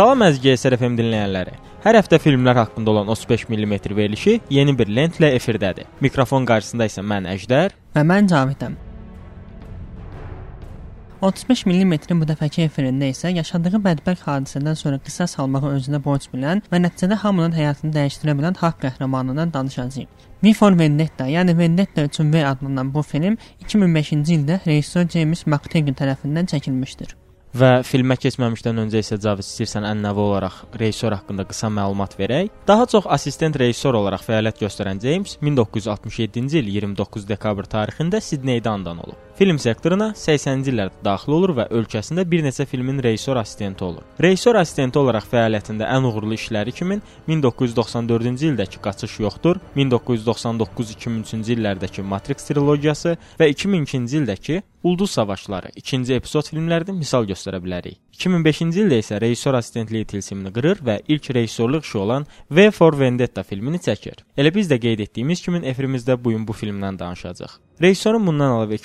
Salam əziz GSR FM dinləyənləri. Hər həftə filmlər haqqında olan 35 mm verilişi yeni bir lentlə efirdədir. Mikrofon qarşısında isə mən Əjdər və mən Cavidəm. 35 mm-in bu dəfəki efirində isə yaşadığı bədbəxt hadisədən sonra qisas almağı özünə borc bilən və nəticədə hamının həyatını dəyişdirə bilən haqq qəhrəmanından danışacağıq. V for Vendetta, yəni Vendetta üçün V adlanan bu film 2005-ci ildə rejissor James McTaggart tərəfindən çəkilmişdir. Və filmə keçməmişdən öncə isə Cavid istəyirsən ənənəvi olaraq rejissor haqqında qısa məlumat verək. Daha çox assistent rejissor olaraq fəaliyyət göstərən James 1967-ci il 29 dekabr tarixində Sidneydə anadan olub. Film sektoruna 80-ci illərdə daxil olur və ölkəsində bir neçə filmin rejissor assistenti olur. Rejissor assistenti olaraq fəaliyyətində ən uğurlu işləri kimi 1994-cü ildəki Qaçış yoxdur, 1999-2003-cü illərdəki Matrix trilogiyası və 2002-ci ildəki Ulduz savaşları 2-ci epizod filmlərini misal göstərə bilərik. 2005-ci ildə isə rejissor assistentliyi tilsimini qırır və ilk rejissorluq işi olan V for Vendetta filmini çəkir. Elə biz də qeyd etdiyimiz kimi efirimizdə bu gün bu filmdən danışacağıq. Rejissorun bundan əlavə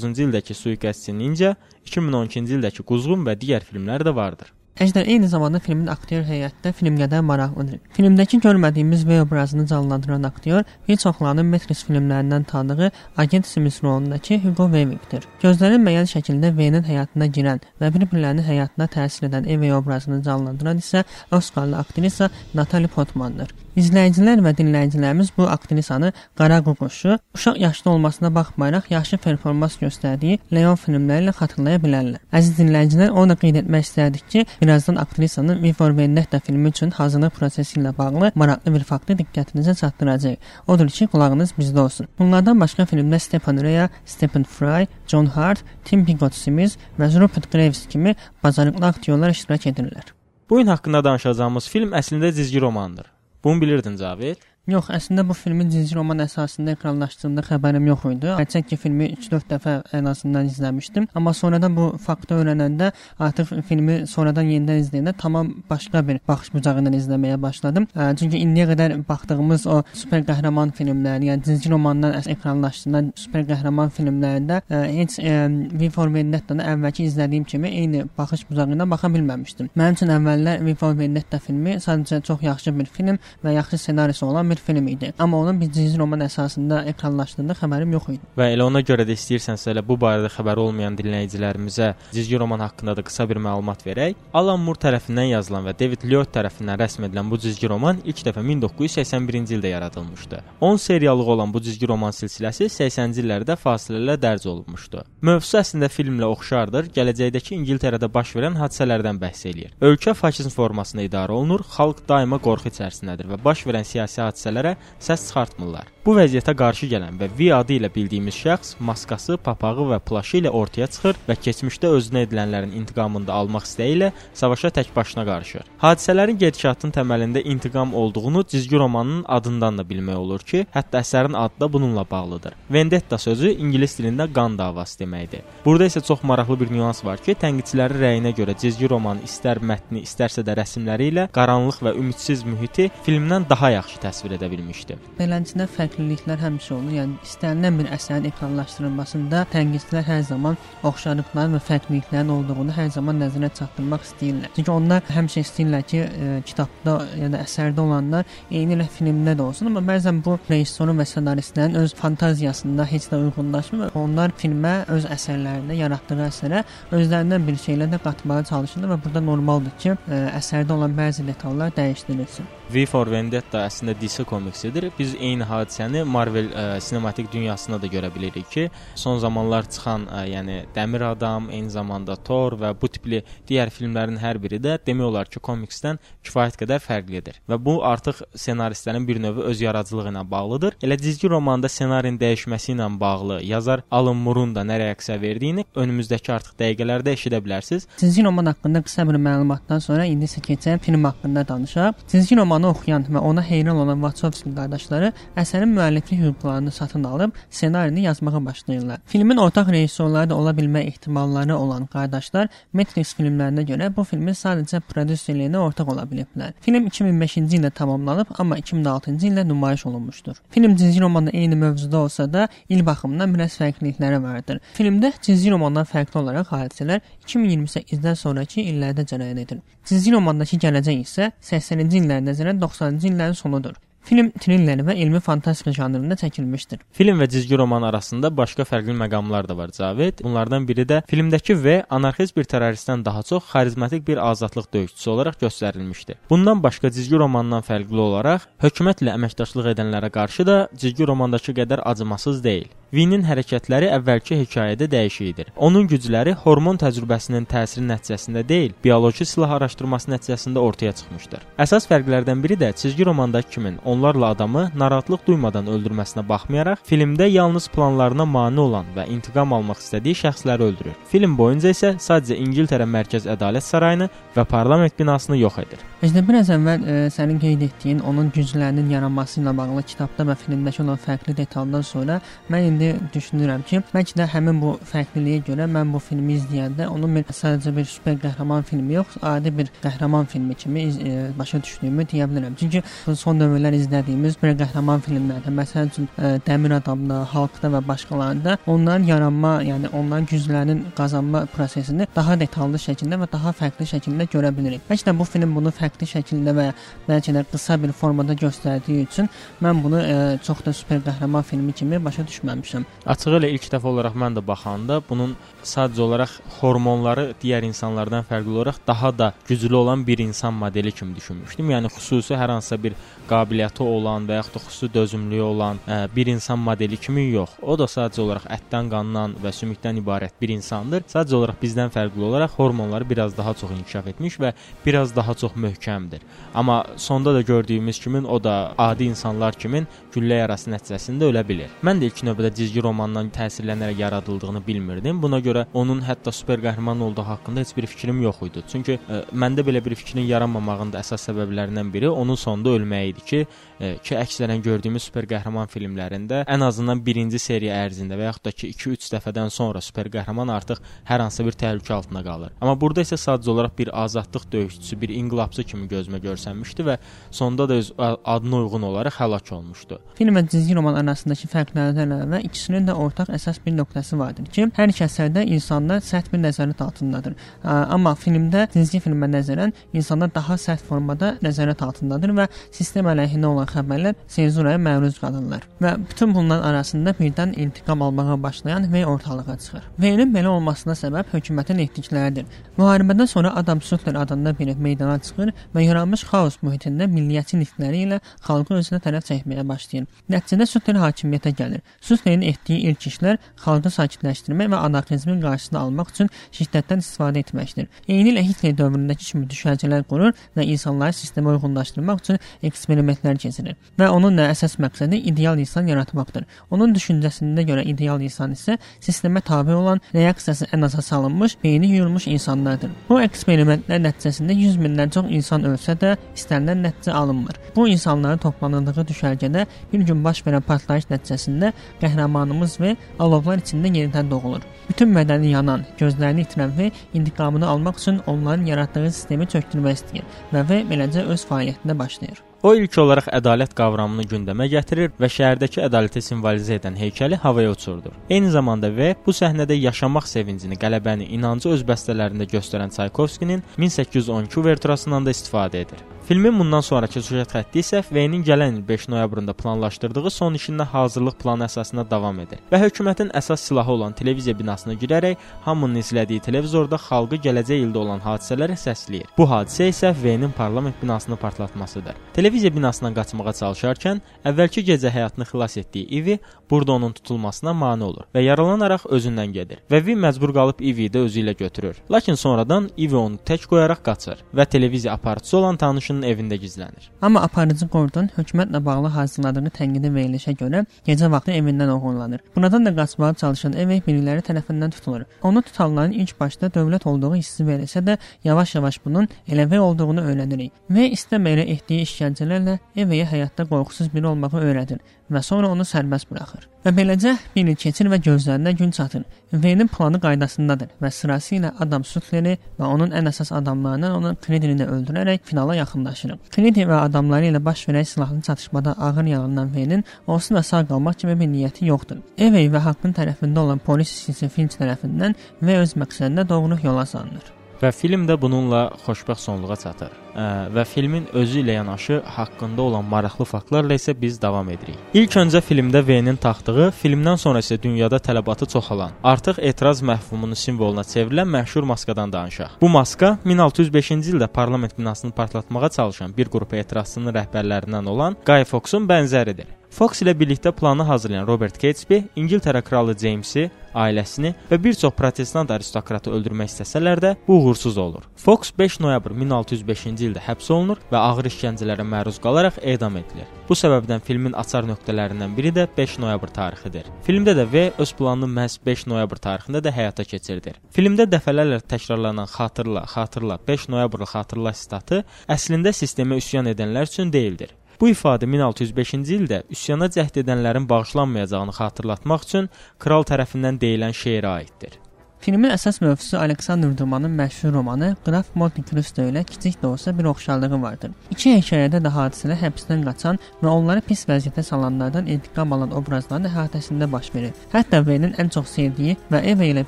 2009-cu ildəki Suiqəstçi Ninja, 2012-ci ildəki Quzğun və digər filmləri də vardır. Əjdər eyni zamanda filmin aktyor heyətdə film qədər maraqlıdır. Filmdəki görmədiyimiz V obrazını canlandıran aktyor bir çoxlarının Matrix filmlərindən tanıdığı agent Smith rolundakı Hugo Weavingdir. Gözlənilməyən şəkildə V-nin həyatına girən və bir-birlərinin həyatına təsir edən Eve obrazını canlandıran isə Oscarlı aktrisa Natalie Portmandır. İzləyicilər və dinləyicilərimiz bu aktrisanı Qara Ququşu uşaq yaşda olmasına baxmayaraq yaxşı performans göstərdiyi Leon filmləri ilə xatırlaya bilərlər. Əziz dinləyicilər, onu da qeyd etmək istərdik ki, birazdan aktrisanın Before Vendetta filmi üçün hazırlıq prosesi ilə bağlı maraqlı bir faktı diqqətinizə çatdıracağıq. Odur ki, qulağınız bizdə olsun. Bunlardan başqa filmdə Stephen Rea, Stephen Fry, John Hart, Tim Pigott Smith və Rupert Graves kimi bacarıqlı aktyorlar iştirak edirlər. Bu gün haqqında danışacağımız film əslində cizgi romandır. Bunu bilirdin Cavid? Yox, əslində bu filmin cinsi roman əsasında ekranlaşdırıldığı xəbərim yox idi. Hərçənd ki, filmi 3-4 dəfə ən azından izləmişdim, amma sonradan bu faktı öyrənəndə artıq filmi sonradan yenidən izləyəndə tamam başqa bir baxış bucağı ilə izləməyə başladım. Çünki indiyə qədər baxdığımız o super qəhrəman filmləri, yəni cinsi romandan ekranlaşdırılan super qəhrəman filmlərində heç V for Vendetta-da əvvəlki izlədiyim kimi eyni baxış bucağı ilə baxa bilməmişdim. Mənim üçün əvvəllər V for Vendetta filmi sadəcə çox yaxşı bir film və yaxşı ssenarisi olan bir film idi. Amma onun bir cinsi roman əsasında ekranlaşdığında xəbərim yox idi. Və elə ona görə də istəyirsənsə elə bu barədə xəbəri olmayan dinləyicilərimizə cizgi roman haqqında da qısa bir məlumat verək. Alan Moore tərəfindən yazılan və David Lloyd tərəfindən rəsm edilən bu cizgi roman ilk dəfə 1981-ci ildə yaradılmışdı. 10 seriallıq olan bu cizgi roman silsiləsi 80-ci illərdə fasilələ dərc olunmuşdu. Mövzusu əslində filmlə oxşardır. Gələcəkdəki İngiltərədə baş verən hadisələrdən bəhs eləyir. Ölkə faşizm formasında idarə olunur, xalq daima qorxu içərisindədir və baş verən siyasi hadisələr hadisələrə səs çıxartmırlar. Bu vəziyyətə qarşı gələn və V adı ilə bildiyimiz şəxs maskası, papağı və plaşı ilə ortaya çıxır və keçmişdə özünə edilənlərin intiqamını da almaq istəyi ilə savaşa tək başına qarışır. Hadisələrin gedişatının təməlində intiqam olduğunu cizgi romanının adından da bilmək olur ki, hətta əsərin adı da bununla bağlıdır. Vendetta sözü ingilis dilində qan davası deməkdir. Burada isə çox maraqlı bir nüans var ki, tənqidçilərin rəyinə görə cizgi romanı istər mətni, istərsə də rəsmləri ilə qaranlıq və ümidsiz mühiti filmdən daha yaxşı təsvir edə bilmişdi. Beləncə fərqliliklər həmişə olur. Yəni istənilən bir əsərin ekranlaşdırılmasında tənqidçilər hər zaman oxşarlıqların və fərqliliklərin olduğunu hər zaman nəzərə çatdırmaq istəyirlər. Çünki onlar həmişə istəyirlər ki, e, kitabda ya da əsərdə olanlar eyni ilə filmdə də olsun, amma bəzən bu rejissorun və ssenaristlərin öz fantaziyasında heç də uyğunlaşmır. Onlar filmə, öz əsərlərində yaratdığı əsərə özlərindən bir şeylər də qatmağa çalışırlar və burada normaldır ki, ə, e, əsərdə olan bəzi detallar dəyişdirilsin. V for Vendetta əslində DC komiksidir. Biz eyni hadisəni Marvel ə, e, sinematik dünyasında da görə bilirik ki, son zamanlar çıxan, ə, e, yəni Dəmir Adam, eyni zamanda Thor və bu tipli digər filmlərin hər biri də demək olar ki, komiksdən kifayət qədər fərqlidir. Və bu artıq ssenaristlərin bir növ öz yaradıcılığı ilə bağlıdır. Elə cizgi romanda ssenarin dəyişməsi ilə bağlı yazar Alan Moore-un da nə reaksiya verdiyini önümüzdəki artıq dəqiqələrdə eşidə bilərsiniz. Cizgi roman haqqında qısa bir məlumatdan sonra indi isə keçək film haqqında danışaq. Cizgi roman romanı oxuyan və ona heyran olan Wachowski qardaşları əsərin müəlliflik hüquqlarını satın alıb ssenarini yazmağa başlayırlar. Filmin ortaq rejissorları da ola bilmə ehtimalları olan qardaşlar Matrix filmlərinə görə bu filmin sadəcə prodüserliyinə ortaq ola biliblər. Film 2005-ci ildə tamamlanıb, amma 2006-cı ildə nümayiş olunmuşdur. Film cizgi romanla eyni mövzuda olsa da il baxımından biraz fərqlilikləri vardır. Filmdə cizgi romandan fərqli olaraq hadisələr 2028-dən sonrakı illərdə cərəyan edir. Cizgi romandakı gələcək isə 80-ci illərdən nəzərən 90-cı illərin sonudur. Film thriller və elmi fantastika janrında çəkilmişdir. Film və cizgi roman arasında başqa fərqli məqamlar da var Cavid. Bunlardan biri də filmdəki V anarxist bir terroristdən daha çox xarizmatik bir azadlıq döyüşçüsü olaraq göstərilmişdi. Bundan başqa cizgi romandan fərqli olaraq hökumətlə əməkdaşlıq edənlərə qarşı da cizgi romandakı qədər acımasız deyil. Vinin hərəkətləri əvvəlki hekayədə dəyişikdir. Onun gücləri hormon təcrübəsinin təsiri nəticəsində deyil, bioloji silah araşdırması nəticəsində ortaya çıxmışdır. Əsas fərqlərdən biri də cizgi romandakı kimin onlarla adamı narahatlıq duymadan öldürməsinə baxmayaraq, filmdə yalnız planlarına mane olan və intiqam almaq istədiyi şəxsləri öldürür. Film boyunca isə sadəcə İngiltərə Mərkəz Ədalət Sarayını və parlament binasını yox edir. Özdə biraz əvvəl e, sənin qeyd etdiyin onun güclərinin yaranması ilə bağlı kitabda və filmdəki olan fərqli detallardan sonra mən indi düşünürəm ki, bəlkə də həmin bu fərqliliyə görə mən bu filmi izləyəndə onun bir sadəcə bir super qəhrəman filmi yox, adi bir qəhrəman filmi kimi e, başa düşdüyümü deyə bilərəm. Çünki son dövrlər izlədiyimiz bir qəhrəman filmlərdə, məsəl üçün e, Dəmir Adamda, Halkda və başqalarında onların yaranma, yəni onların güclərinin qazanma prosesini daha detallı şəkildə və daha fərqli şəkildə görə bilirik. Bəlkə də bu film bunu fərqli şəkildə və bəlkə də qısa bir formada göstərdiyi üçün mən bunu e, çox da super qəhrəman filmi kimi başa düşməmişəm. Açığı ilə ilk dəfə olaraq mən də baxanda bunun sadəcə olaraq hormonları digər insanlardan fərqli olaraq daha da güclü olan bir insan modeli kimi düşünmüşdüm. Yəni xüsusi hər hansısa bir qabiliyyəti olan və yaxud da xüsusi dözümlüyü olan ə, e, bir insan modeli kimi yox. O da sadəcə olaraq ətdən, qandan və sümükdən ibarət bir insandır. Sadəcə olaraq bizdən fərqli olaraq hormonları biraz daha çox inkişaf etmiş və biraz daha çox möhkəmdir. Amma sonda da gördüyümüz kimi o da adi insanlar kimi güllə yarası nəticəsində ölə bilir. Mən də ilk növbədə cizgi romandan təsirlənərək yaradıldığını bilmirdim. Buna görə onun hətta super qəhrəman olduğu haqqında heç bir fikrim yox idi. Çünki ə, e, məndə belə bir fikrin yaranmamağının da əsas səbəblərindən biri onun sonda ölməyi idi ki, ki əksərən gördüyümüz super qəhrəman filmlərində ən azından birinci seriya ərzində və yaxud da ki 2-3 dəfədən sonra super qəhrəman artıq hər hansı bir təhlükə altında qalır. Amma burada isə sadəcə olaraq bir azadlıq döyüşçüsü, bir inqilabçı kimi gözümə görsənmişdi və sonda da öz adına uyğun olaraq həlak olmuşdu. Film və cizgi roman arasındakı fərqlərdən əlavə ikisinin də ortaq əsas bir nöqtəsi vardır ki, hər iki əsərdə insanlar sərt bir nəzarət altındadır. Amma filmdə cizgi filmə nəzərən insanlar daha sərt formada nəzarət altındadır və sistem əleyhinə olan xəbərlər senzuraya məruz qalırlar. Və bütün bunların arasında birdən intiqam almağa başlayan V ortalığa çıxır. V-nin belə olmasına səbəb hökumətin etdikləridir. Müharibədən sonra Adam Sutler adında biri meydana çıxır və yaranmış xaos mühitində milliyyətçi nitqləri ilə xalqı özünə tərəf çəkməyə başlayır. Nəticədə Sutler hakimiyyətə gəlir. Sutlerin etdiyi ilk işlər xalqı sakitləşdirmək və anarxizmin qarşısını almaq üçün şiddətdən istifadə etməkdir. Eyni ilə Hitler dövründəki kimi düşərgələr qurur və insanları sistemə uyğunlaşdırmaq üçün eksperimentlər keçirir. Və onun da əsas məqsədi ideal insan yaratmaqdır. Onun düşüncəsində görə ideal insan isə sistemə tabe olan, reaksiyası ən aza salınmış, beyni yuyulmuş insanlardır. Bu eksperimentlər nəticəsində 100 mindən çox insan ölsə də istənilən nəticə alınmır. Bu insanların toplanıldığı düşərgədə bir gün baş verən partlayış nəticəsində qəhrəmanımız və alovlar içində yenidən doğulur. Bütün bədəni yanan, gözlərini itirən və intiqamını almaq üçün onların yaratdığı sistemi çökdürmək istəyir və və beləcə öz fəaliyyətinə başlayır. O ilk olaraq ədalət qavramını gündəmə gətirir və şəhərdəki ədaləti simvolizə edən heykəli havaya uçurdur. Eyni zamanda və bu səhnədə yaşamaq sevincini, qələbəni, inancı öz bəstələrində göstərən Çaykovskinin 1812 uverturasından da istifadə edir. Filmin bundan sonrakı süjet xətti isə V-nin gələn il 5 noyabrında planlaşdırdığı son işində hazırlıq planı əsasında davam edir və hökumətin əsas silahı olan televiziya binasına girərək hamının izlədiyi televizorda xalqı gələcək ildə olan hadisələri səsləyir. Bu hadisə isə V-nin parlament binasını partlatmasıdır. Televiziya binasından qaçmağa çalışarkən əvvəlki gecə həyatını xilas etdiyi Ivi burada onun tutulmasına mane olur və yaralanaraq özündən gedir və V məcbur qalıb Ivi-yi də özü ilə götürür. Lakin sonradan Ivi onu tək qoyaraq qaçır və televiziya aparatçısı olan tanışını onun evində gizlənir. Amma aparıcı Gordon hökumətlə bağlı hazırladığı tənqidi verilişə görə gecə vaxtı evindən oğurlanır. Buradan da qaçmağa çalışan Evey biriləri tərəfindən tutulur. Onu tutanların ilk başda dövlət olduğu hissi verilsə də, yavaş-yavaş bunun elə Vey olduğunu öyrənirik və istəməyərək etdiyi işgəncələrlə Eveyə həyatda qorxusuz biri olmağı öyrədir və sonra onu sərbəst buraxır. Və beləcə bir il keçir və gözlərinə gün çatır. Veynin planı qaydasındadır və sırası ilə Adam Sutleri və onun ən əsas adamlarından onun Kredini öldürərək finala yaxınlaşır. Kredi və adamları ilə baş verən silahlı çatışmada ağır yaralanan Veynin onsuz da sağ qalmaq kimi bir niyyəti yoxdur. Evey və haqqın tərəfində olan polis hissəsi Finch tərəfindən və öz məqsədinə doğru yola salınır. Və film də bununla xoşbəxt sonluğa çatır. Və filmin özü ilə yanaşı haqqında olan maraqlı faktlarla isə biz davam edirik. İlk öncə filmdə V-nin taxtığı, filmdən sonra isə dünyada tələbatı çoxalan, artıq etiraz məhfumunun simvoluna çevrilən məşhur maskadan danışaq. Bu maska 1605-ci ildə parlament binasını partlatmağa çalışan bir qrup etirazçının rəhbərlərindən olan Guy Fawkes-un bənzəridir. Fox ilə birlikdə planı hazırlayan Robert Catesby İngiltərə kralı Jamesi, ailəsini və bir çox protestant aristokratı öldürmək istəsələr də bu uğursuz olur. Fox 5 noyabr 1605-ci ildə həbs olunur və ağır işgəncələrə məruz qalaraq edam edilir. Bu səbəbdən filmin açar nöqtələrindən biri də 5 noyabr tarixidir. Filmdə də V öz planını məhz 5 noyabr tarixində də həyata keçirdir. Filmdə dəfələrlə təkrarlanan xatırla, xatırla, 5 noyabrı xatırla statı əslində sistemə üsyan edənlər üçün deyildir. Bu ifadə 1605-ci ildə üsyana cəhd edənlərin bağışlanmayacağını xatırlatmaq üçün kral tərəfindən deyilən şeirə aiddir. Filmin əsas mövzusu Aleksandr Dumanın məşhur romanı Qraf Monte Cristo ilə kiçik də olsa bir oxşarlığı vardır. İki hekayədə də hadisələr həbsdən qaçan və onları pis vəziyyətə salanlardan intiqam alan obrazların əhatəsində baş verir. Hətta Veynin ən çox sevdiyi və Eva ilə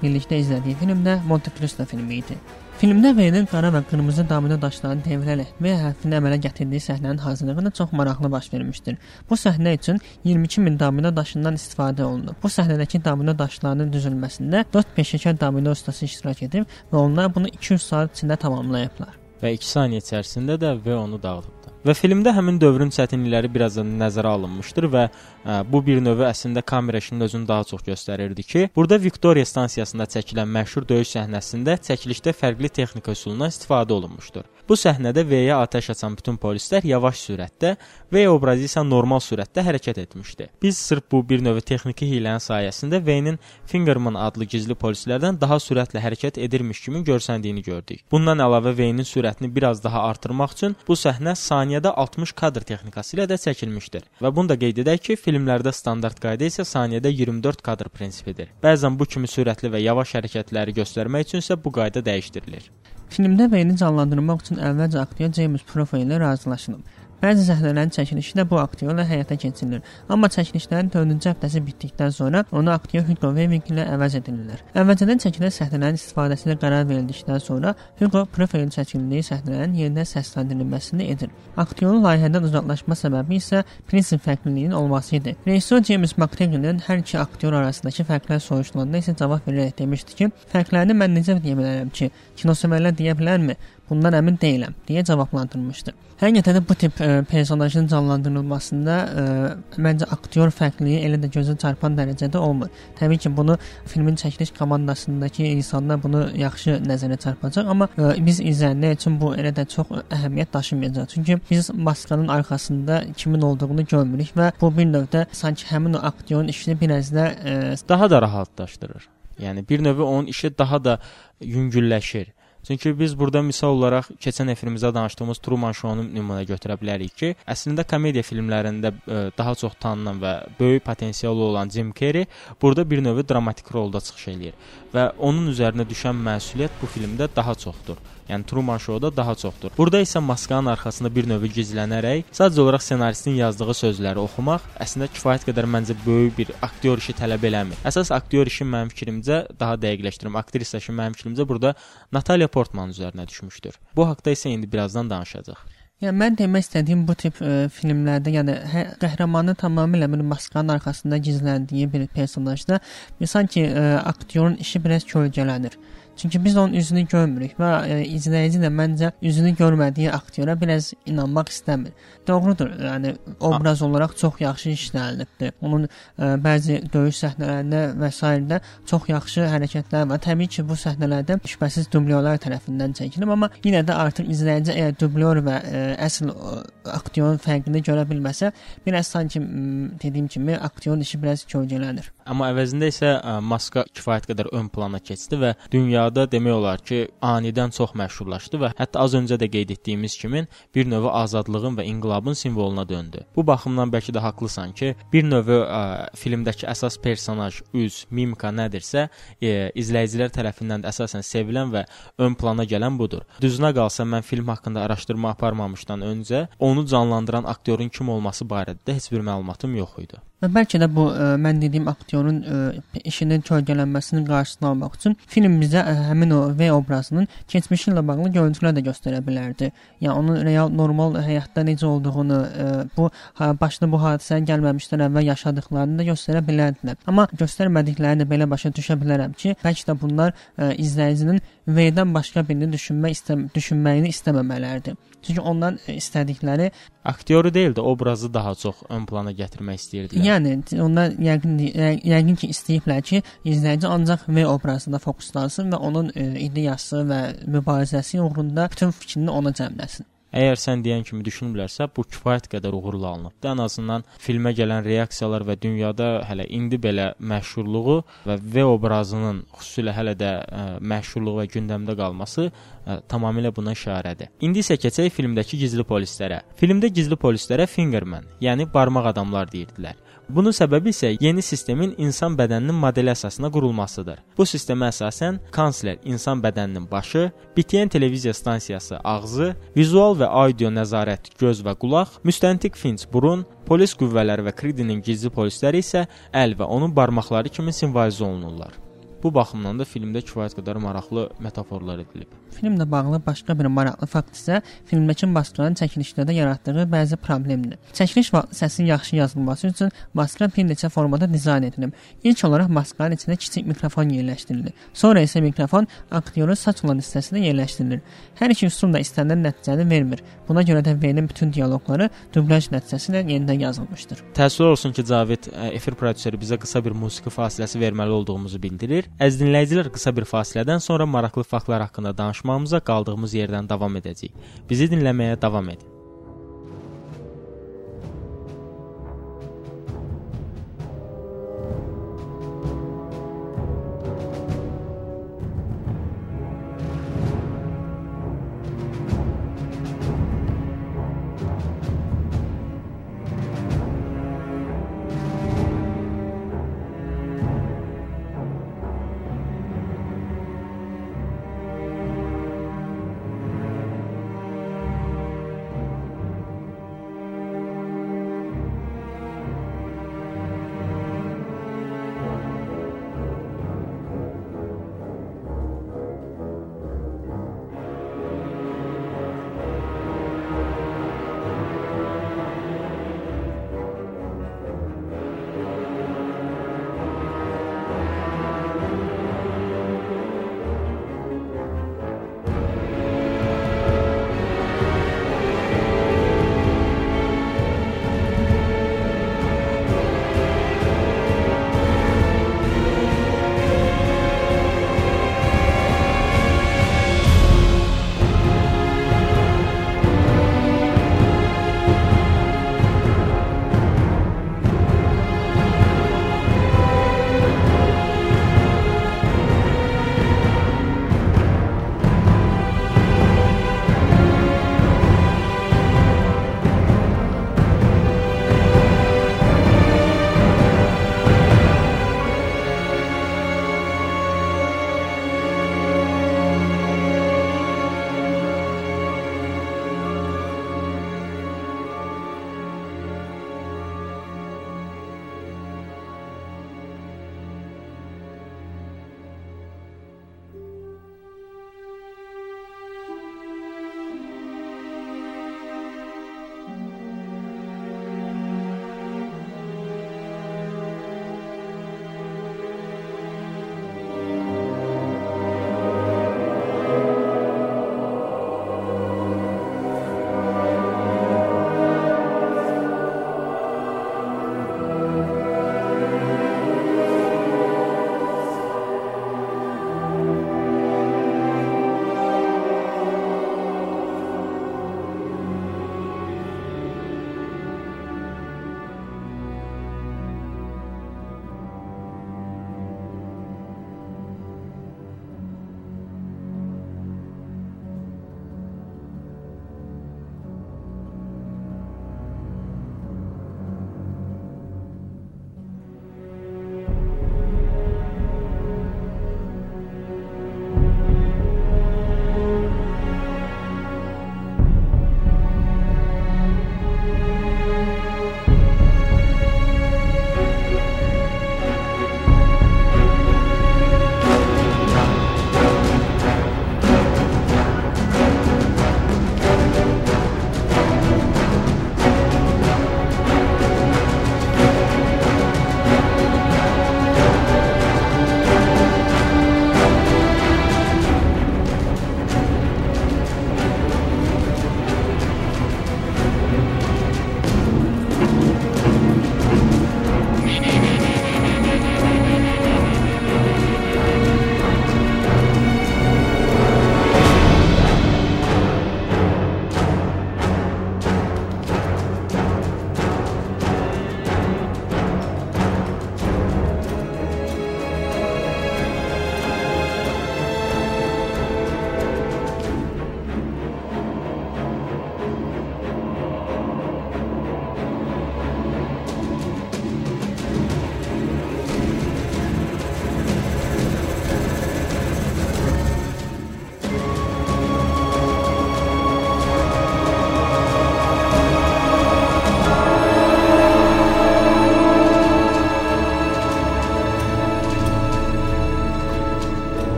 birlikdə izlədiyi film də Monte Cristo filmi idi. Filmdə Veynin qara və qırmızı domino daşlarını devirərək və hərfini əmələ gətirdiyi səhnənin hazırlığı da çox maraqlı baş vermişdir. Bu səhnə üçün 22 min domino daşından istifadə olunub. Bu səhnədəki domino daşlarının düzülməsində 4 peşəkar domino ustası iştirak edib və onlar bunu 200 saat içində tamamlayıblar. Və 2 saniyə içərisində də V onu dağıdıbdı. Və filmdə həmin dövrün çətinlikləri biraz da nəzərə alınmışdır və ə, bu bir növ əslində kamera işinin özünü daha çox göstərirdi ki, burada Viktoriya stansiyasında çəkilən məşhur döyüş səhnəsində çəkilişdə fərqli texnika üsulundan istifadə olunmuşdur. Bu səhnədə V-yə atəş açan bütün polislər yavaş sürətdə, V obrazı isə normal sürətdə hərəkət etmişdi. Biz sırf bu bir növ texniki hiylənin sayəsində V-nin Fingerman adlı gizli polislərdən daha sürətlə hərəkət edirmiş kimi görsəndiyini gördük. Bundan əlavə V-nin sürətini biraz daha artırmaq üçün bu səhnə saniyədə 60 kadr texnikası ilə də çəkilmişdir. Və bunu da qeyd edək ki, filmlərdə standart qayda isə saniyədə 24 kadr prinsipidir. Bəzən bu kimi sürətli və yavaş hərəkətləri göstərmək üçün isə bu qayda dəyişdirilir. Filmdə Veyni canlandırmaq üçün əvvəlcə aktyor James Profo ilə razılaşılıb. Bəzi səhnələrin çəkilişi də bu aktyorla həyata keçirilir. Amma çəkilişlərin 4-cü həftəsi bitdikdən sonra onu aktyor Hugo Weaving ilə əvəz edirlər. Əvvəlcədən çəkilən səhnələrin istifadəsinə qərar verildikdən sonra Hugo profilin çəkildiyi səhnələrin yenidən səsləndirilməsini edir. Aktyorun layihədən uzaqlaşma səbəbi isə prinsip fərqliliyinin olması idi. Rejissor James McTaggart hər iki aktyor arasındakı fərqlər soruşulanda isə cavab verərək demişdi ki, fərqlərini mən necə deyə bilərəm ki, kinosevərlər deyə bilərmi? Bundan əmin deyiləm deyə cavablandırmışdı. Həqiqətən də bu tip ə, e, personajın canlandırılmasında ə, e, məncə aktyor fərqliliyi elə də gözə çarpan dərəcədə olmur. Təbii ki, bunu filmin çəkiliş komandasındakı insanlar bunu yaxşı nəzərə çarpacaq, amma ə, e, biz izləyənlər üçün bu elə də çox əhəmiyyət daşımayacaq. Çünki biz maskanın arxasında kimin olduğunu görmürük və bu bir növdə sanki həmin o aktyorun işini bir az da ə, daha da rahatlaşdırır. Yəni bir növ onun işi daha da yüngülləşir. Çünki biz burada misal olaraq keçən efirimizdə danışdığımız Truman Show-nu nümunə götürə bilərik ki, əslində komediya filmlərində ə, e, daha çox tanınan və böyük potensialı olan Jim Carrey burada bir növ dramatik rolda çıxış eləyir və onun üzərinə düşən məsuliyyət bu filmdə daha çoxdur. Yəni Truman Show-da daha çoxdur. Burada isə maskanın arxasında bir növ gizlənərək sadəcə olaraq ssenaristin yazdığı sözləri oxumaq əslində kifayət qədər məncə böyük bir aktyor işi tələb eləmir. Əsas aktyor işi mənim fikrimcə daha dəqiqləşdirim. Aktrisa işi mənim fikrimcə burada Natalia Portman üzərinə düşmüşdür. Bu haqqda isə indi birazdan danışacağıq. Yəni mən demək istədiyim bu tip ə, e, filmlərdə, yəni hə, qəhrəmanın tamamilə bir maskanın arxasında gizləndiyi bir personajda sanki ə, e, aktyorun işi biraz kölgələnir. Çünki biz onun üzünü görmürük və e, izləyici də məncə üzünü görmədiyi aktyora biraz inanmaq istəmir. Doğrudur, yəni obraz olaraq çox yaxşı işlənilibdir. Onun e, bəzi döyüş səhnələrində və s. çox yaxşı hərəkətlər var. Təbii ki, bu səhnələrdə şübhəsiz dublyorlar tərəfindən çəkilib, amma yenə də artıq izləyici əgər dublyor və e, əsl aktyorun fərqini görə bilməsə, biraz sanki dediyim kimi aktyorun işi biraz kölgələnir. Amma əvəzində isə ə, maska kifayət qədər ön plana keçdi və dünya dünyada demək olar ki, anidən çox məşhurlaşdı və hətta az öncə də qeyd etdiyimiz kimi bir növ azadlığın və inqilabın simvoluna döndü. Bu baxımdan bəlkə də haqlısan ki, bir növ ə, filmdəki əsas personaj, üz, mimika nədirsə, ə, izləyicilər tərəfindən də əsasən sevilən və ön plana gələn budur. Düzünə qalsa mən film haqqında araşdırma aparmamışdan öncə onu canlandıran aktyorun kim olması barədə heç bir məlumatım yox idi. Və bəlkə də bu ə, mən dediyim aktyorun ə, işinin kölgələnməsinin qarşısını almaq üçün film bizə ə, həmin o V obrazının keçmişi ilə bağlı görüntülər də göstərə bilərdi. Yəni onun real normal həyatda necə olduğunu, ə, bu başına bu hadisənin gəlməmişdən əvvəl yaşadıklarını da göstərə bilərdilər. Amma göstərmədiklərini belə başa düşə bilərəm ki, bəlkə də bunlar ə, izləyicinin V-dən başqa birini düşünmək istəm düşünməyini istəməmələridir. Çünki ondan istədikləri aktyoru deyil də obrazı daha çox ön plana gətirmək istəyirdilər. Yəni onlar yəqin yəqin ki, istəyiblər ki, izləyici ancaq V obrazına fokuslansın və onun e, ideyası və mübarizəsi uğrunda bütün fikrini ona cəmləsin. Əgər sən deyən kimi düşünürlərsə, bu kifayət qədər uğurlu alınıbdı. Ən azından filmə gələn reaksiyalar və dünyada hələ indi belə məşhurluğu və V obrazının xüsusilə hələ də ə, məşhurluğu və gündəmdə qalması ə, tamamilə buna işarədir. İndi isə keçək filmdəki gizli polislərə. Filmdə gizli polislərə fingerman, yəni barmaq adamlar deyirdilər. Bunun səbəbi isə yeni sistemin insan bədəninin modeli əsasına qurulmasıdır. Bu sistemə əsasən kansler insan bədəninin başı, BTN televiziya stansiyası ağzı, vizual və audio nəzarət göz və qulaq, müstəntiq Finch burun, polis qüvvələri və Creedinin gizli polisləri isə əl və onun barmaqları kimi simvolizə olunurlar. Bu baxımdan da filmdə kifayət qədər maraqlı metaforlar edilib. Filmlə bağlı başqa bir maraqlı fakt isə filmdəki maskaların çəkilişlərdə yaratdığı bəzi problemdir. Çəkiliş vaxtı səsin yaxşı yazılması üçün maska bir neçə formada dizayn edilib. İlk olaraq maskanın içində kiçik mikrofon yerləşdirilir. Sonra isə mikrofon aktyorun saç olan hissəsinə yerləşdirilir. Hər iki üsul da istənilən nəticəni vermir. Buna görə də V-nin bütün dialoqları dublyaj nəticəsi ilə yenidən yazılmışdır. Təəssüf olsun ki, Cavid efir prodüseri bizə qısa bir musiqi fasiləsi verməli olduğumuzu bildirir. Əziz dinləyicilər, qısa bir fasilədən sonra maraqlı faktlar haqqında danışmamıza qaldığımız yerdən davam edəcəyik. Bizi dinləməyə davam edin.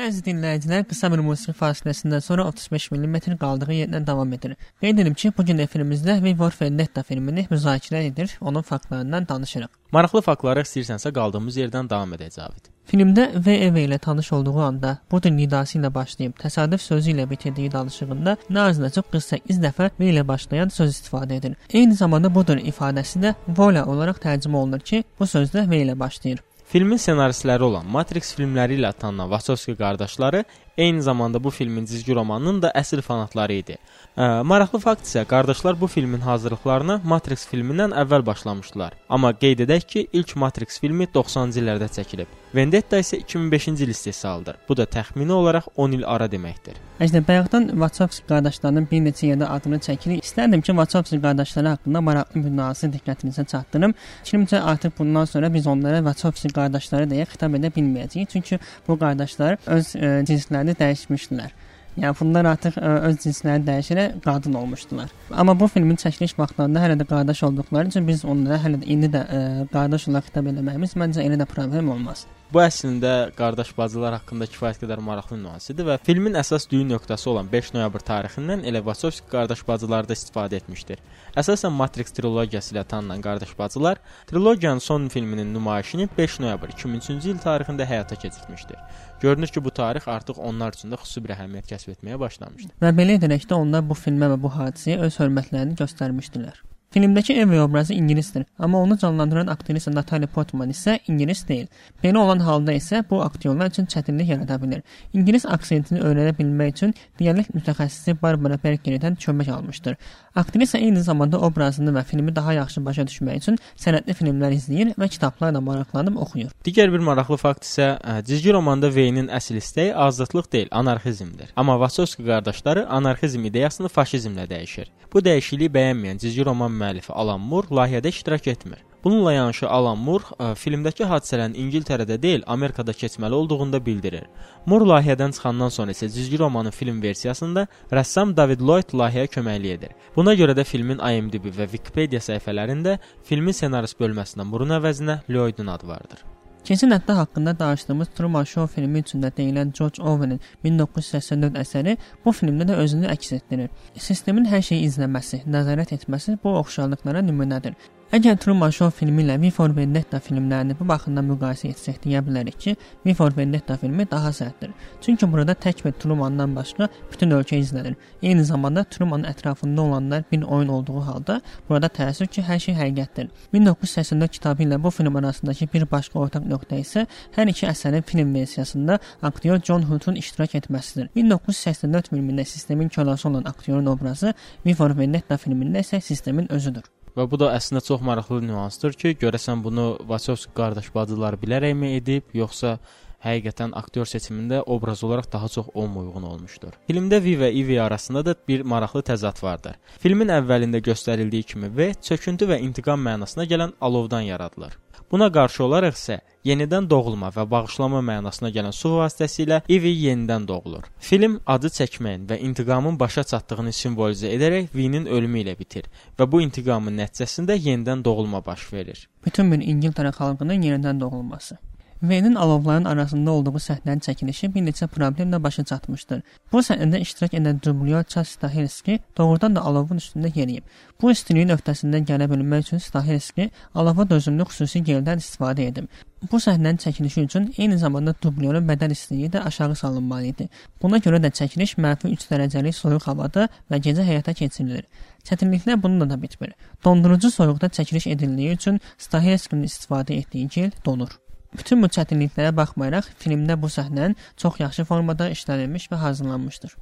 Belə əziz dinləyicilər, qısa bir musiqi fasiləsindən sonra 35 mm qaldığı yerdən davam edir. Qeyd edim ki, bu gün efirimizdə V for Vendetta filmini müzakirə edir, onun faktlarından danışırıq. Maraqlı faktlara istəyirsənsə qaldığımız yerdən davam edək Cavid. Filmdə VEV ilə tanış olduğu anda budur nidası ilə başlayıb təsadüf sözü ilə bitirdiyi danışığında nə az nə çox 48 dəfə V ilə başlayan söz istifadə edir. Eyni zamanda budur ifadəsi də vola olaraq tərcümə olunur ki, bu söz də V ilə başlayır. Filmin ssenaristləri olan Matrix filmləri ilə tanınan Wachowski qardaşları eyni zamanda bu filmin cizgi romanının da əsl fanatları idi. Ə, maraqlı fakt isə qardaşlar bu filmin hazırlıqlarına Matrix filmindən əvvəl başlamışdılar. Amma qeyd edək ki, ilk Matrix filmi 90-cı illərdə çəkilib. Vendetta isə 2005-ci il istehsalıdır. Bu da təxmini olaraq 10 il ara deməkdir. Əslində bayaqdan Wachowski qardaşlarının bir neçə yerdə adını çəkirik. İstərdim ki, Wachowski qardaşları haqqında maraqlı nüansı diqqətinizə çatdırım. Fikrimcə artıq bundan sonra biz onlara Wachowski qardaşları deyə xitab edə bilməyəcəyik. Çünki bu qardaşlar öz ə, cinslərini dəyişmişdilər. Yəni bunlar artıq ə, öz cinslərini dəyişərək qadın olmuşdular. Amma bu filmin çəkiliş vaxtlarında hələ də qardaş olduqları üçün biz onlara hələ də indi də ə, qardaş olaraq xitab etməyimiz məncə elə də problem olmaz. Bu əslində qardaş bacılar haqqında kifayət qədər maraqlı nüansıdır və filmin əsas düyün nöqtəsi olan 5 noyabr tarixindən elə Wachowski qardaş bacıları da istifadə etmişdir. Əsasən Matrix trilogiyası ilə tanınan qardaş bacılar trilogiyanın son filminin nümayişini 5 noyabr 2003-cü il tarixində həyata keçirmişdir. Görünür ki, bu tarix artıq onlar üçün də xüsusi bir əhəmiyyət kəsb etməyə başlamışdı. Və belə edərək də onlar bu filmə və bu hadisəyə öz hörmətlərini göstərmişdilər. Filmdəki Eve obrazı ingilisdir, amma onu canlandıran aktrisa Natalie Portman isə ingilis deyil. Belə olan halda isə bu aktyorlar üçün çətinlik yarada bilər. İngilis aksentini öyrənə bilmək üçün dialekt mütəxəssisi Barbara Bergerdən kömək almışdır. Aktrisa eyni zamanda obrazını və filmi daha yaxşı başa düşmək üçün sənədli filmlər izləyir və kitablarla maraqlanıb oxuyur. Digər bir maraqlı fakt isə cizgi romanda Veynin əsl istəyi azadlıq deyil, anarxizmdir. Amma Wachowski qardaşları anarxizm ideyasını faşizmlə dəyişir. Bu dəyişikliyi bəyənməyən cizgi roman müəllifi Alan Moore layihədə iştirak etmir. Bununla yanaşı Alan Moore ə, filmdəki hadisələrin İngiltərədə deyil, Amerikada keçməli olduğunu da bildirir. Moore layihədən çıxandan sonra isə cizgi romanın film versiyasında rəssam David Lloyd layihəyə köməklik edir. Buna görə də filmin IMDb və Wikipedia səhifələrində filmin ssenarist bölməsində Moore-un əvəzinə Lloydun adı vardır. Keçən həftə haqqında danışdığımız Truman Show filmi üçün də deyilən George Orwellin 1984 əsəri bu filmdə də özünü əks etdirir. Sistemin hər şeyi izləməsi, nəzarət etməsi bu oxşarlıqlara nümunədir. Əgər Truman Show filmi ilə V for Vendetta filmlərini bu baxımdan müqayisə etsək deyə bilərik ki, V for Vendetta filmi daha sərtdir. Çünki burada tək bir Trumandan başqa bütün ölkə izlənir. Eyni zamanda Trumanın ətrafında olanlar bir oyun olduğu halda burada təəssüf ki, hər şey həqiqətdir. 1984 kitabı ilə bu film arasındakı bir başqa ortaq nöqtə isə hər iki əsərin film versiyasında aktyor John Hurt'un iştirak etməsidir. 1984 filmində sistemin kölası olan aktyorun obrazı V for Vendetta filmində isə sistemin özüdür. Və bu da əslində çox maraqlı nüansdır ki, görəsən bunu Wachowski qardaş bacılar bilərəkmi edib, yoxsa həqiqətən aktyor seçimində obraz olaraq daha çox o uyğun olmuşdur. Filmdə V və Ivy arasında da bir maraqlı təzad vardır. Filmin əvvəlində göstərildiyi kimi V çöküntü və intiqam mənasına gələn alovdan yaradılır. Buna qarşı olaraq isə yenidən doğulma və bağışlama mənasına gələn su vasitəsilə Ivy yenidən doğulur. Film adı çəkməyin və intiqamın başa çatdığını simvolizə edərək V-nin ölümü ilə bitir və bu intiqamın nəticəsində yenidən doğulma baş verir. Bütün bir İngiltərə xalqının yenidən doğulması. V-nin alovların arasında olduğu səhnənin çəkilişi bir neçə problemlə başa çatmışdır. Bu səhnədə iştirak edən dublyor Charles Stahelski doğrudan da alovun üstündə yeriyib. Bu istiliyin öhdəsindən gələ bilmək üçün Stahelski alova dözümlü xüsusi geldən istifadə edib. Bu səhnənin çəkilişi üçün eyni zamanda dublyorun bədən istiliyi də aşağı salınmalı idi. Buna görə də çəkiliş mənfi 3 dərəcəlik soyuq havada və gecə həyata keçirilir. Çətinliklər bununla da bitmir. Dondurucu soyuqda çəkiliş edildiyi üçün Stahelskinin istifadə etdiyi gel donur. Bütün bu çətinliklərə baxmayaraq, filmdə bu səhnə çox yaxşı formada işlənilmiş və hazırlanmışdır.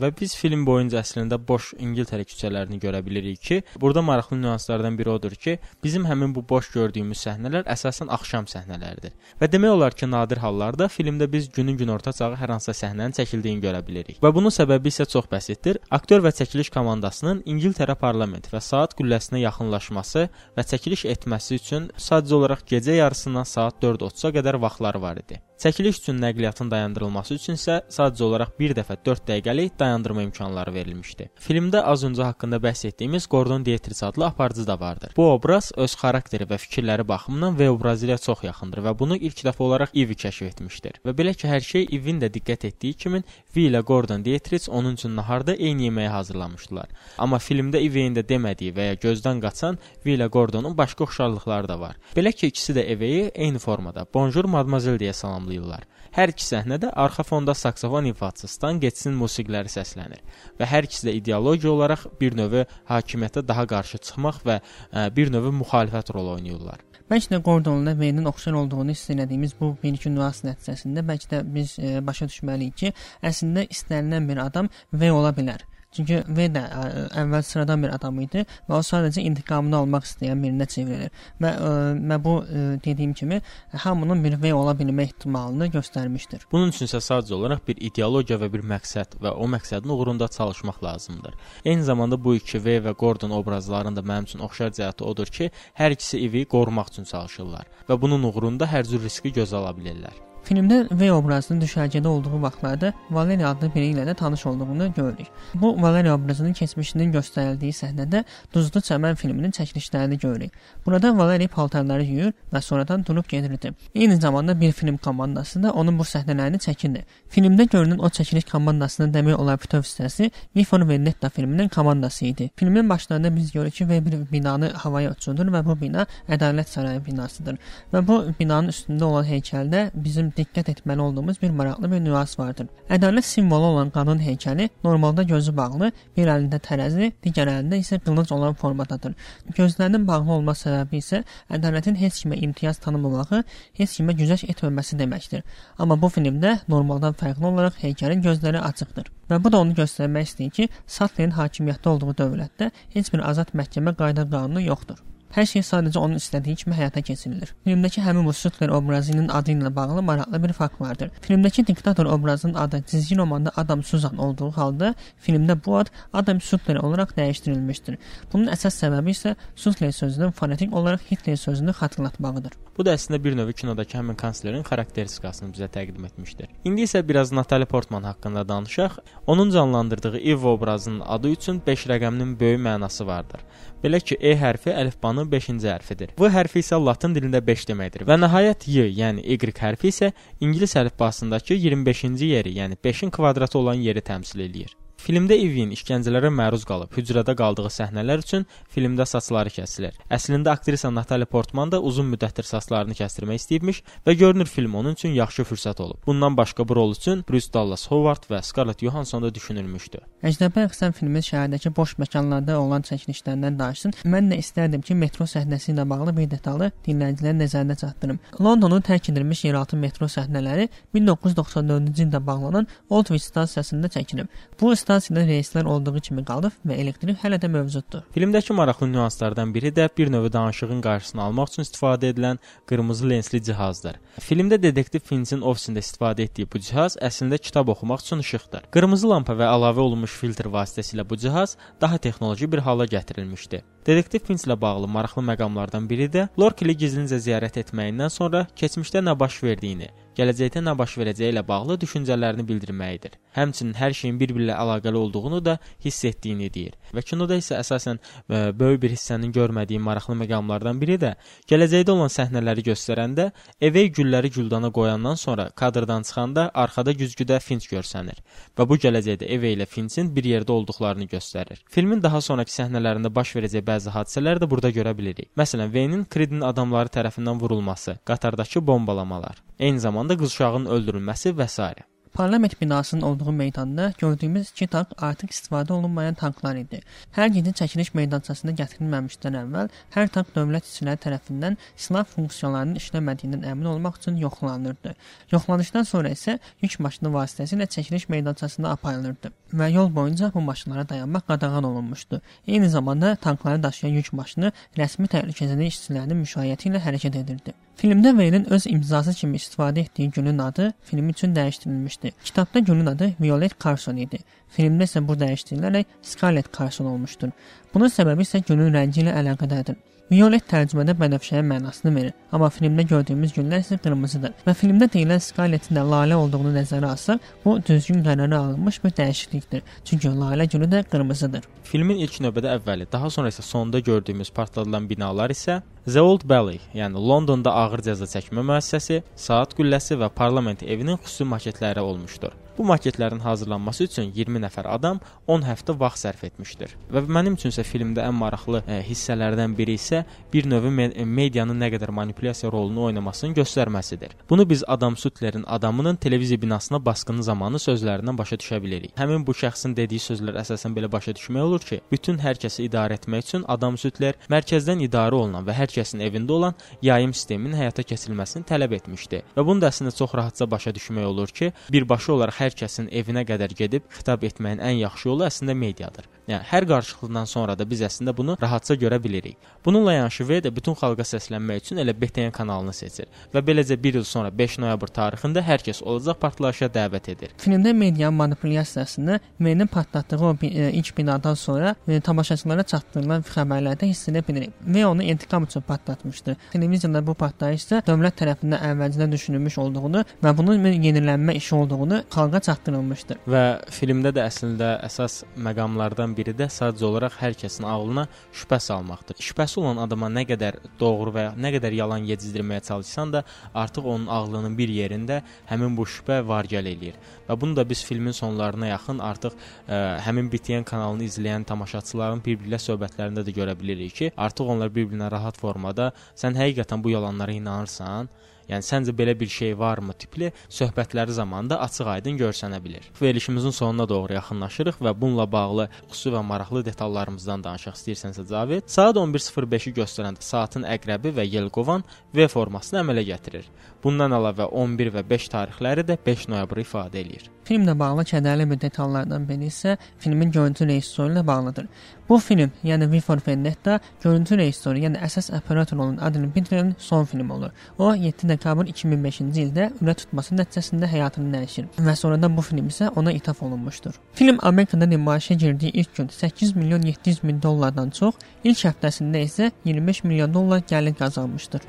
Və biz film boyunca əslində boş İngiltərə küçələrini görə bilirik ki, burada maraqlı nüanslardan biri odur ki, bizim həmin bu boş gördüyümüz səhnələr əsasən axşam səhnələridir. Və demək olar ki, nadir hallarda filmdə biz günün günorta çağı hər hansısa səhnənin çəkildiyini görə bilirik. Və bunun səbəbi isə çox bəsitdir. Aktyor və çəkiliş komandasının İngiltərə parlamenti və saat qülləsinə yaxınlaşması və çəkiliş etməsi üçün sadəcə olaraq gecə yarısından saat 4:30-a qədər vaxtları var idi. Çəkiliş üçün nəqliyyatın dayandırılması üçün isə sadəcə olaraq 1 dəfə 4 dəqiqəlik dayandırma imkanları verilmişdi. Filmdə az öncə haqqında bəhs etdiyimiz Gordon Dietrich adlı aparıcı da vardır. Bu obraz öz xarakteri və fikirləri baxımından V obrazı ilə çox yaxındır və bunu ilk dəfə olaraq Ivy kəşf etmişdir. Və belə ki, hər şey Ivin də diqqət etdiyi kimi V ilə Gordon Dietrich onun üçün naharda eyni yeməyi hazırlamışdılar. Amma filmdə Ivin də demədiyi və ya gözdən qaçan V ilə Gordonun başqa oxşarlıqları da var. Belə ki, ikisi də Eveyi eyni formada Bonjour Mademoiselle deyə salamlayır tamamlayırlar. Hər iki səhnədə arxa fonda saksofon ifaçısı Stan Getsin musiqiləri səslənir və hər ikisi də ideologiya olaraq bir növ hakimiyyətə daha qarşı çıxmaq və ə, bir növ müxalifət rolu oynayırlar. Bəlkə də Gordonla Wayne-in oxşar olduğunu hiss etdiyimiz bu bir-iki nüans nəticəsində bəlkə də biz e, başa düşməliyik ki, əslində istənilən bir adam V ola bilər. Çünki V də ə, əvvəl sıradan bir adam idi və o sadəcə intiqamını almaq istəyən birinə çevrilir. Və ə, və bu ə, dediyim kimi hamının bir V ola bilmə ehtimalını göstərmişdir. Bunun üçün isə sadəcə olaraq bir ideologiya və bir məqsəd və o məqsədin uğrunda çalışmaq lazımdır. Eyni zamanda bu iki V və Gordon obrazlarının da mənim üçün oxşar cəhəti odur ki, hər ikisi evi qorumaq üçün çalışırlar və bunun uğrunda hər cür riski gözə ala bilirlər. Filmdə V obrazının düşərgədə olduğu vaxtlarda Valeri adlı biri ilə də tanış olduğunu görürük. Bu Valeri obrazının keçmişinin göstərildiyi səhnədə Duzlu Çəmən filminin çəkilişlərini görürük. Burada Valeri paltarları yuyur və sonradan durub gedirdi. Eyni zamanda bir film komandası da onun bu səhnələrini çəkirdi. Filmdə görünən o çəkiliş komandasının demək olar bütöv hissəsi Before Vendetta filminin komandası idi. Filmin başlarında biz görürük ki, V bir binanı havaya uçurdur və bu bina Ədalət Sarayı binasıdır. Və bu binanın üstündə olan heykəldə bizim diqqət etməli olduğumuz bir maraqlı bir nüans vardır. Ədalət simvolu olan qadın heykəli normalda gözü bağlı, bir əlində tərəzi, digər əlində isə qılınc olan formadadır. Gözlərinin bağlı olma səbəbi isə ədalətin heç kimə imtiyaz tanımamağı, heç kimə güzəşt etməməsi deməkdir. Amma bu filmdə normaldan fərqli olaraq heykəlin gözləri açıqdır. Və bu da onu göstərmək istəyir ki, Satlerin hakimiyyətdə olduğu dövlətdə heç bir azad məhkəmə qayda qanunu yoxdur. Hər şey sadəcə onun istədiyi kimi həyata keçirilir. Filmdəki həmin bu Sutler obrazının adı ilə bağlı maraqlı bir fakt vardır. Filmdəki diktator obrazının adı cizgi romanda Adam Suzan olduğu halda filmdə bu ad Adam Sutler olaraq dəyişdirilmişdir. Bunun əsas səbəbi isə Sutler sözünün fonetik olaraq Hitler sözünü xatırlatmağıdır. Bu da əslində bir növ kinodakı həmin kanslerin xarakteristikasını bizə təqdim etmişdir. İndi isə biraz Natalie Portman haqqında danışaq. Onun canlandırdığı Eve obrazının adı üçün 5 rəqəminin böyük mənası vardır. Belə ki, E hərfi əlifbanın 5-ci hərfidir. Bu hərfi isə latın dilində 5 deməkdir. Və nəhayət Y, yəni Y hərfi isə ingilis əlifbasındakı 25-ci yeri, yəni 5-in kvadratı olan yeri təmsil eləyir. Filmdə Ivin işgəncələrə məruz qalıb hücrədə qaldığı səhnələr üçün filmdə saçları kəsilir. Əslində aktrisa Natalie Portman da uzun müddətdir saçlarını kəstirmək istəyibmiş və görünür film onun üçün yaxşı fürsət olub. Bundan başqa bu rol üçün Bruce Dallas Howard və Scarlett Johansson da düşünülmüşdü. Əcnəbi əxsən filmin şəhərdəki boş məkanlarda olan çəkilişlərindən danışsın. Mən də istərdim ki, metro səhnəsi ilə bağlı bir detalı dinləyicilərin nəzərinə çatdırım. Londonun tərk edilmiş yeraltı metro səhnələri 1994-cü ildə bağlanan Oldwich stansiyasında çəkilib. Bu stansiyada reyslər olduğu kimi qalıb və elektrik hələ də mövcuddur. Filmdəki maraqlı nüanslardan biri də bir növ danışığın qarşısını almaq üçün istifadə edilən qırmızı lensli cihazdır. Filmdə detektiv Finch'in ofisində istifadə etdiyi bu cihaz əslində kitab oxumaq üçün işıqdır. Qırmızı lampa və əlavə olunmuş filtr vasitəsilə bu cihaz daha texnoloji bir hala gətirilmişdi. Detektiv Finch ilə bağlı maraqlı məqamlardan biri də Lorkeli gizlincə ziyarət etməyindən sonra keçmişdə nə baş verdiyini, gələcəkdə nə baş verəcəyi ilə bağlı düşüncələrini bildirməyidir. Həmçinin hər şeyin bir-biri ilə əlaqəli olduğunu da hiss etdiyini deyir. Və kinoda isə əsasən ə, e, böyük bir hissənin görmədiyi maraqlı məqamlardan biri də gələcəkdə olan səhnələri göstərəndə Evey gülləri güldana qoyandan sonra kadrdan çıxanda arxada güzgüdə Finch görsənir və bu gələcəkdə Evey ilə Finch'in bir yerdə olduqlarını göstərir. Filmin daha sonrakı səhnələrində baş verəcək bəzi hadisələr də burada görə bilirik. Məsələn, Wayne-in Creed-in adamları tərəfindən vurulması, qatardakı bombalamalar, eyni zamanda qız uşağının öldürülməsi və s. Parlament binasının olduğu meydanda gördüyümüz iki tank artıq istifadə olunmayan tanklar idi. Hər gecə çəkiliş meydançasına gətirilməmişdən əvvəl hər tank dövlət işçiləri tərəfindən silah funksiyalarının işləmədiyindən əmin olmaq üçün yoxlanılırdı. Yoxlanışdan sonra isə yük maşını vasitəsilə çəkiliş meydançasına aparılırdı və yol boyunca bu maşınlara dayanmaq qadağan olunmuşdu. Eyni zamanda tankları daşıyan yük maşını rəsmi təhlükəsizlik işçilərinin müşayiəti ilə hərəkət edirdi. Filmdə Wayne-in öz imzası kimi istifadə etdiyi gülün adı film üçün dəyişdirilmişdi. Kitabda gülün adı Violet Carson idi. Filmdə isə bu dəyişdirilərək Scarlett Carson olmuşdur. Bunun səbəbi isə gülün rəngi ilə əlaqədardır. Violet tərcümədə bənövşəyə mənasını verir, amma filmdə gördüyümüz güllər isə qırmızıdır. Və filmdə deyilən Scarlett-in də lalə olduğunu nəzərə alsaq, bu düzgün qərara alınmış bir dəyişiklikdir. Çünki lalə gülü də qırmızıdır. Filmin ilk növbədə əvvəli, daha sonra isə sonunda gördüyümüz partladılan binalar isə The Old Bailey, yəni Londonda ağır cəza çəkmə müəssisəsi, saat qülləsi və parlament evinin xüsusi maketləri olmuşdur. Bu maketlərin hazırlanması üçün 20 nəfər adam 10 həftə vaxt sərf etmişdir. Və mənim üçün isə filmdə ən maraqlı ə, hissələrdən biri isə bir növ me medianın nə qədər manipulyasiya rolunu oynamasının göstərməsidir. Bunu biz Adam Sutlerin adamının televiziya binasına basqını zamanı sözlərindən başa düşə bilərik. Həmin bu şəxsin dediyi sözlər əsasən belə başa düşmək olur ki, bütün hər kəsi idarə etmək üçün Adam Sutler mərkəzdən idarə olunan və hər kəsin evində olan yayım sisteminin həyata keçirilməsini tələb etmişdi. Və bunu da əslində çox rahatca başa düşmək olur ki, birbaşa olaraq hər kəsin evinə qədər gedib xitab etməyin ən yaxşı yolu əslində mediadır. Yəni hər qarşılıqdan sonra da biz əslində bunu rahatca görə bilirik. Bununla yanaşı də bütün xalqa səslənmək üçün elə BTN kanalını seçir və beləcə 1 il sonra 5 noyabr tarixində hər kəs olacaq partlayışa dəvət edir. Filmdə media manipulyasiyasını Menin partlatdığı o e, ilk binadan sonra e, tamaşaçılara çatdırılan xəbərlərdə hiss edə bilirik. V onu intiqam üçün partlatmışdı. Televiziyada bu partlayış isə dövlət tərəfindən əvvəlcədən düşünülmüş olduğunu və bunun yenilənmə işi olduğunu xalqa çatdırılmışdır. Və filmdə də əslində əsas məqamlardan biri də sadəcə olaraq hər kəsin ağlına şübhə salmaqdır. Şübhəsi olan adama nə qədər doğru və ya nə qədər yalan yedizdirməyə çalışsan da, artıq onun ağlının bir yerində həmin bu şübhə var gəl eləyir. Və bunu da biz filmin sonlarına yaxın artıq ə, həmin BTN kanalını izləyən tamaşaçıların bir-birlə söhbətlərində də görə bilirik ki, artıq onlar bir-birinə rahat formada sən həqiqətən bu yalanlara inanırsan, Yəni səncə belə bir şey varmı tipli söhbətləri zamanında açıq-aydın görsənə bilər. Verilişimizin sonuna doğru yaxınlaşırıq və bununla bağlı xüsusi və maraqlı detallarımızdan danışaq istəyirsənsə Cavid. Saat 11:05-i göstərəndə saatın əqrəbi və yelkovan V formasını əmələ gətirir. Bundan əlavə 11 və 5 tarixləri də 5 noyabrı ifadə eləyir. Filmlə bağlı kədərli bir detallardan biri isə filmin görüntü rejissoru ilə bağlıdır. Bu film, yəni V for Vendetta, görüntü rejissoru, yəni əsas operator olan Adrian Bitter'in son filmi olur. O 7 dekabr 2005-ci ildə ürə tutması nəticəsində həyatını dəyişir və sonradan bu film isə ona ithaf olunmuşdur. Film Amerikada nümayişə girdiyi ilk gün 8 milyon 700 min dollardan çox, ilk həftəsində isə 25 milyon dollar gəlir qazanmışdır.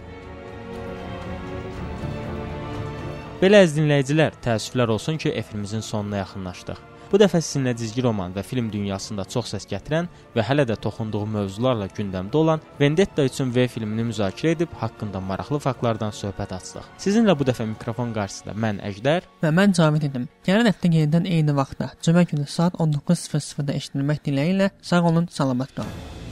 Belə əziz dinləyicilər, təəssüflər olsun ki, efirimizin sonuna yaxınlaşdıq. Bu dəfə sizinlə cizgi roman və film dünyasında çox səs gətirən və hələ də toxunduğu mövzularla gündəmdə olan Vendetta üçün V filmini müzakirə edib haqqında maraqlı faktlardan söhbət açdıq. Sizinlə bu dəfə mikrofon qarşısında mən Əjdər və mən Cavid idim. Gələn həftə yenidən eyni vaxtda, cümə günü saat 19:00-da eşidilmək diləyi ilə sağ olun, salamat qalın.